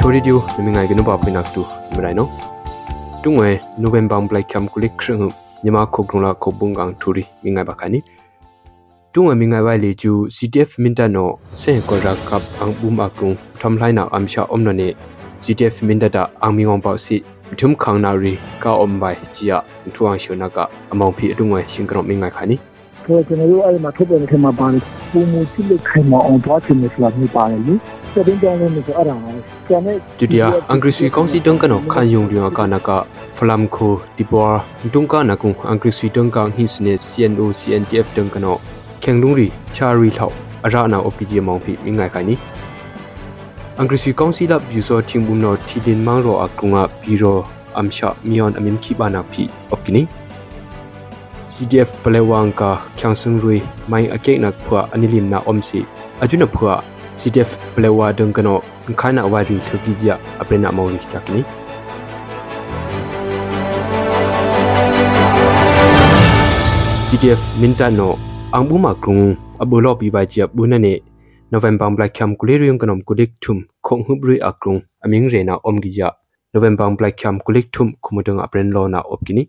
Kyoridyu nimingai gnu ba pina tu mirai no tungwe nuben bang blai kham kulik khrung nyama khokrungla khobung gang thuri mingai ba khani tungwe mingai ba le ju CTF minta no se kontra cup ang bum akung thamlai na amsha omno ne CTF minta da angmi ngong pa si thum khang na ri ka om bai chia thuang shona ka among phi tungwe singkrom mingai khani ဆိုတော့ကျွန်တော်တို့အဲ့ဒီမှာထုတ်ပြန်ခဲ့မှာပါတယ်ပုံမူကြည့်လို့ခိုင်မအောင်သွားချင်တယ်ဆိုတာမျိုးပါတယ်လေစတင်ကြောင်းလို့မျိုးအဲ့ဒါပါပဲကျန်တဲ့ဒုတိယအင်္ဂရိစီကောင်စီတုံကနောခံယုံဒီကနကဖလမ်ခိုဒီပွာဒုံကနကုအင်္ဂရိစီတုံကဟိစနေ CNO CNTF တုံကနောခေန်လုံရီချာရီလောက်အရနာ OPG မောင်ဖိမိငိုင်ခိုင်နီအင်္ဂရိစီကောင်စီလပ်ယူဆောချင်းဘူးနော်တီဒင်မောင်ရောအကုငါဘီရောအမ်ရှာမီယွန်အမင်ခိဘာနာဖိ OPG နီ CDF Belewangka Kyangsungrui mai akek nak phwa anilim na omsi ajuna phwa CDF Belewa dengkano khana wari thuki jia aprena mawi takni ซีดีเอฟมินตาโนอังบุมากรุงอบุลอปีวาเจียบุนันเนนเวมบังบลายคัมกุเลริยงกนมกุลิกทุมคงหุบรุยอักรุงอมิงเรนาอมกิจานเวมบังบลายคัมกุลิกทุมคุมดงอเปรนโลนาอบกินี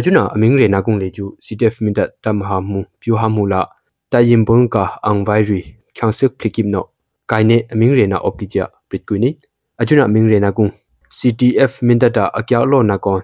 ajuna amingre nakung leju ctf minta tamhamu pyuhamula tayimbunka angvairi khyangsik phlikimno kaine amingre na opkija pritkuini ajuna amingre nakung ctf minta ta akyalo nakon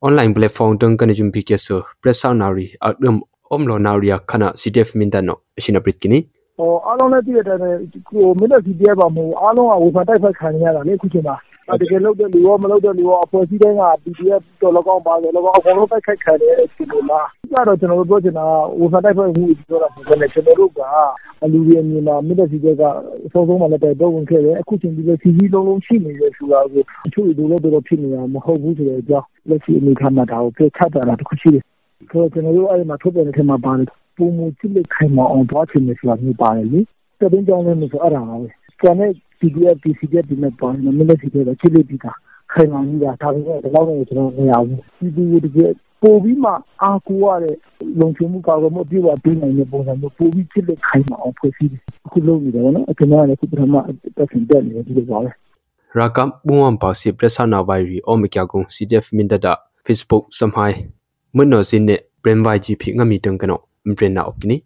online platform tung kan jum bike so presanari agdum omlo naria khana ctf minta no ashina pritkini ဟိုအားလုံးလည်းသိတဲ့အတိုင်းပဲကိုမင်းတို့ CTF ပါမဟုတ်အားလုံးကဝေဖန်တိုက်ဖက်ခံနေရတာလေအခုချိန်မှာတကယ်လုပ်တဲ့လူရောမလုပ်တဲ့လူရောအဖွဲ့အစည်းတိုင်းက PDF သော်လည်းကောင်း၊ဘာသော်လည်းကောင်းအကုန်လုံးတိုက်ခိုက်ခံနေရတဲ့အခြေအနေမှာ။အဓိကတော့ကျနော်တို့ပြောချင်တာကဝေဖန်တိုက်ခိုက်မှုလို့ပြောတာမဟုတ်ဘဲနဲ့ကျနော်တို့ကလူတွေအမြင်မှာမင်းထက်စီးတက်ကအစောဆုံးမှာလည်းတိုက်ပွဲဝင်ခဲ့တယ်။အခုချိန်ထိလည်းစည်းစည်းလုံးလုံးရှိနေတယ်ဆိုတာကိုတချို့တွေလိုလည်းတော်တော်ဖြစ်နေတာမဟုတ်ဘူးဆိုတဲ့အကြောင်းလက်ရှိအနေအထားမှာဒါကိုပြောချပြတာတခုရှိတယ်။ဆိုတော့ကျနော်တို့အဲဒီမှာထုတ်ပြန်တဲ့အထဲမှာဘာလဲ၊ပိုမိုချစ်လက်ခိုင်မာအောင်သွားချင်တယ်ဆိုတာမျိုးပါတယ်လေ။တပ်တွင်းပြောင်းလဲမယ်ဆိုအဲဒါပါပဲ။ကျန်တဲ့ CDF PCDF ဒီမဲ့ပေါ်နေမလဲစီတယ်ချစ်လေးပြီးတာခိုင်မှန်ကြီးတာဒါပေမဲ့ဒီလောက်နဲ့ကျွန်တော်မရဘူးစီဒီတကယ်ပို့ပြီးမှအာကိုရတဲ့လုံခြုံမှုကာကွယ်မှုအပြည့်အဝပေးနိုင်တဲ့ပုံစံမျိုးပို့ပြီးချစ်လက်ခိုင်မှအောင်ဖွဲ့စည်းအခုလုပ်နေတယ်ဗောနော်အကျဉ်းသားလည်းခုပထမတက်ဆင်တက်နေတယ်ဒီလိုပါပဲရာကမ်ဘူဝမ်ပါစီပရက်ဆာနာဝိုင်ရီအိုမီကာကုံ CDF မင်ဒတာ Facebook စမ်ဟိုင်မနော်စင်းနဲ့ brand by GP ငမီတုံကနော brand နောက်ကိနီ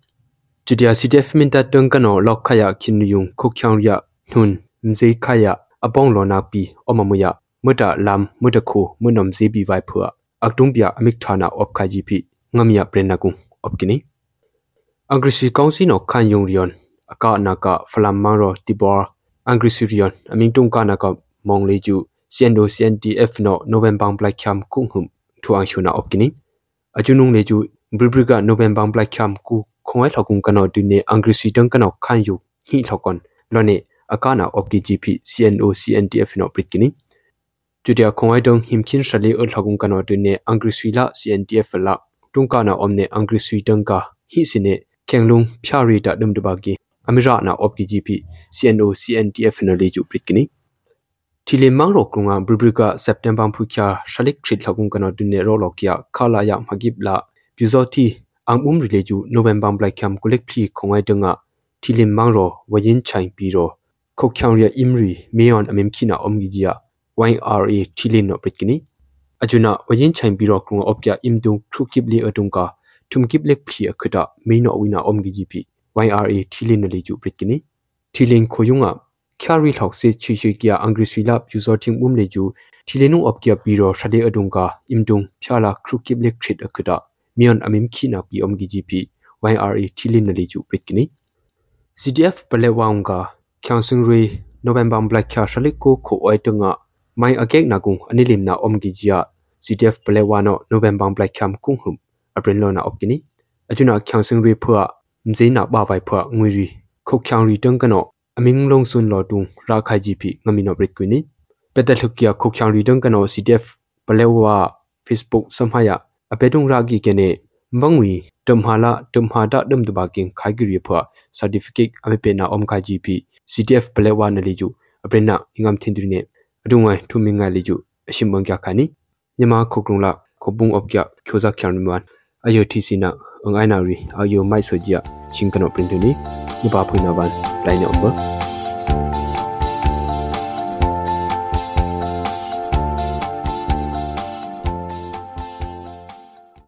Judia CDF မင်ဒတာတုံကနောလောက်ခယာခင်ယုံခုတ်ချောင်ရနှွန်းမစေခါယအပေါင်းလောနာပီအမမယမတလမ်မတခုမနမ်စီပီဝိုင်ဖွာအကတုံပြအမိခဌာနာအော့ခါဂျီပီငမယပရနကုအော့ကိနီအင်္ဂရိစီကောင်စီနော်ခန်ယုံရီယွန်အကနာကဖလမ်မန်ရောတီဘောအင်္ဂရိစီရီယွန်အမင်းတုံကနာကမောင်လေးကျူ CNDO CNDF နော်နိုဝင်ဘာဘလိုက်ချမ်ကုံဟုမ်ထူအောင်ရှုနာအော့ကိနီအကျွနုံလေးကျူဘရီဘရီကနိုဝင်ဘာဘလိုက်ချမ်ကူခွန်ဝဲထောက်ကုံကနော်ဒီနေအင်္ဂရိစီတန်ကနော်ခန်ယူဟီထောက်ကွန်လောနေ akana opki gp cno cntf no pritkini chutia khongai dong himkhin shali ul thagung kano tune angri suila cntf la tungkana omne angri sui tangka hi sine kenglung phari ta dum dubagi amira na opki gp cno cntf no le ju pritkini thile mangro kunga brubrika september phukya shalik thrit thagung kano tune ro lokia khala ya magib la pizoti ang um rileju november black cam kulek phi khongai tanga thilin mangro wajin chain piro ခုတ်ချောင်ရအင်ရီမေယွန်အမင်ခိနာအုံဂီဂျီယာ YRA ထီလင်းနောပရစ်ကနီအဂျုနာဝရင်ချိုင်ပီရောကရုံအော့ပြအင်တုံထူကိပလီအတုံကာထုံကိပလက်ဖီအခတာမေနောဝီနာအုံဂီဂျီပီ YRA ထီလင်းနလေကျူပရစ်ကနီထီလင်းခိုယုံငါခရီလောက်စေချီချီကီယာအင်္ဂရိစီလာယူဇာတင်အုံလေကျူထီလင်းနုအော့ပြပီရောရှဒေအတုံကာအင်တုံဖြာလာခရုကိပလက်ထရစ်အခတာမေယွန်အမင်ခိနာပီအုံဂီဂျီပီ YRA ထီလင်းနလေကျူပရစ်ကနီ CDF ပလေဝောင်ကာ kyangsung ri november black kha shalik ko kho oi tunga mai akek na kung anilim na om gi jia ctf plewano november black kham kung hum april lo na opkini achuna kyangsung ri phwa mze na ba vai phwa ngwi ri kho khyang ri tung kano aming long sun lo tung ra khai ji phi ngami no break kwini petal hukia kho khyang ri tung kano ctf plewa facebook samhaya apedung ra gi kene mangwi tumhala tumhada dumdubaking khaigiri phwa certificate amepe na om khai ji phi CTF Belewa na liju abrena ingam thindri ne adungai thuminga liju ashimang kya khani nyama khokrung la khobung op kya khoza khyarni man ayo thisi na angai na ri ayo mai so jia singkano printuni ni ba phina ban line number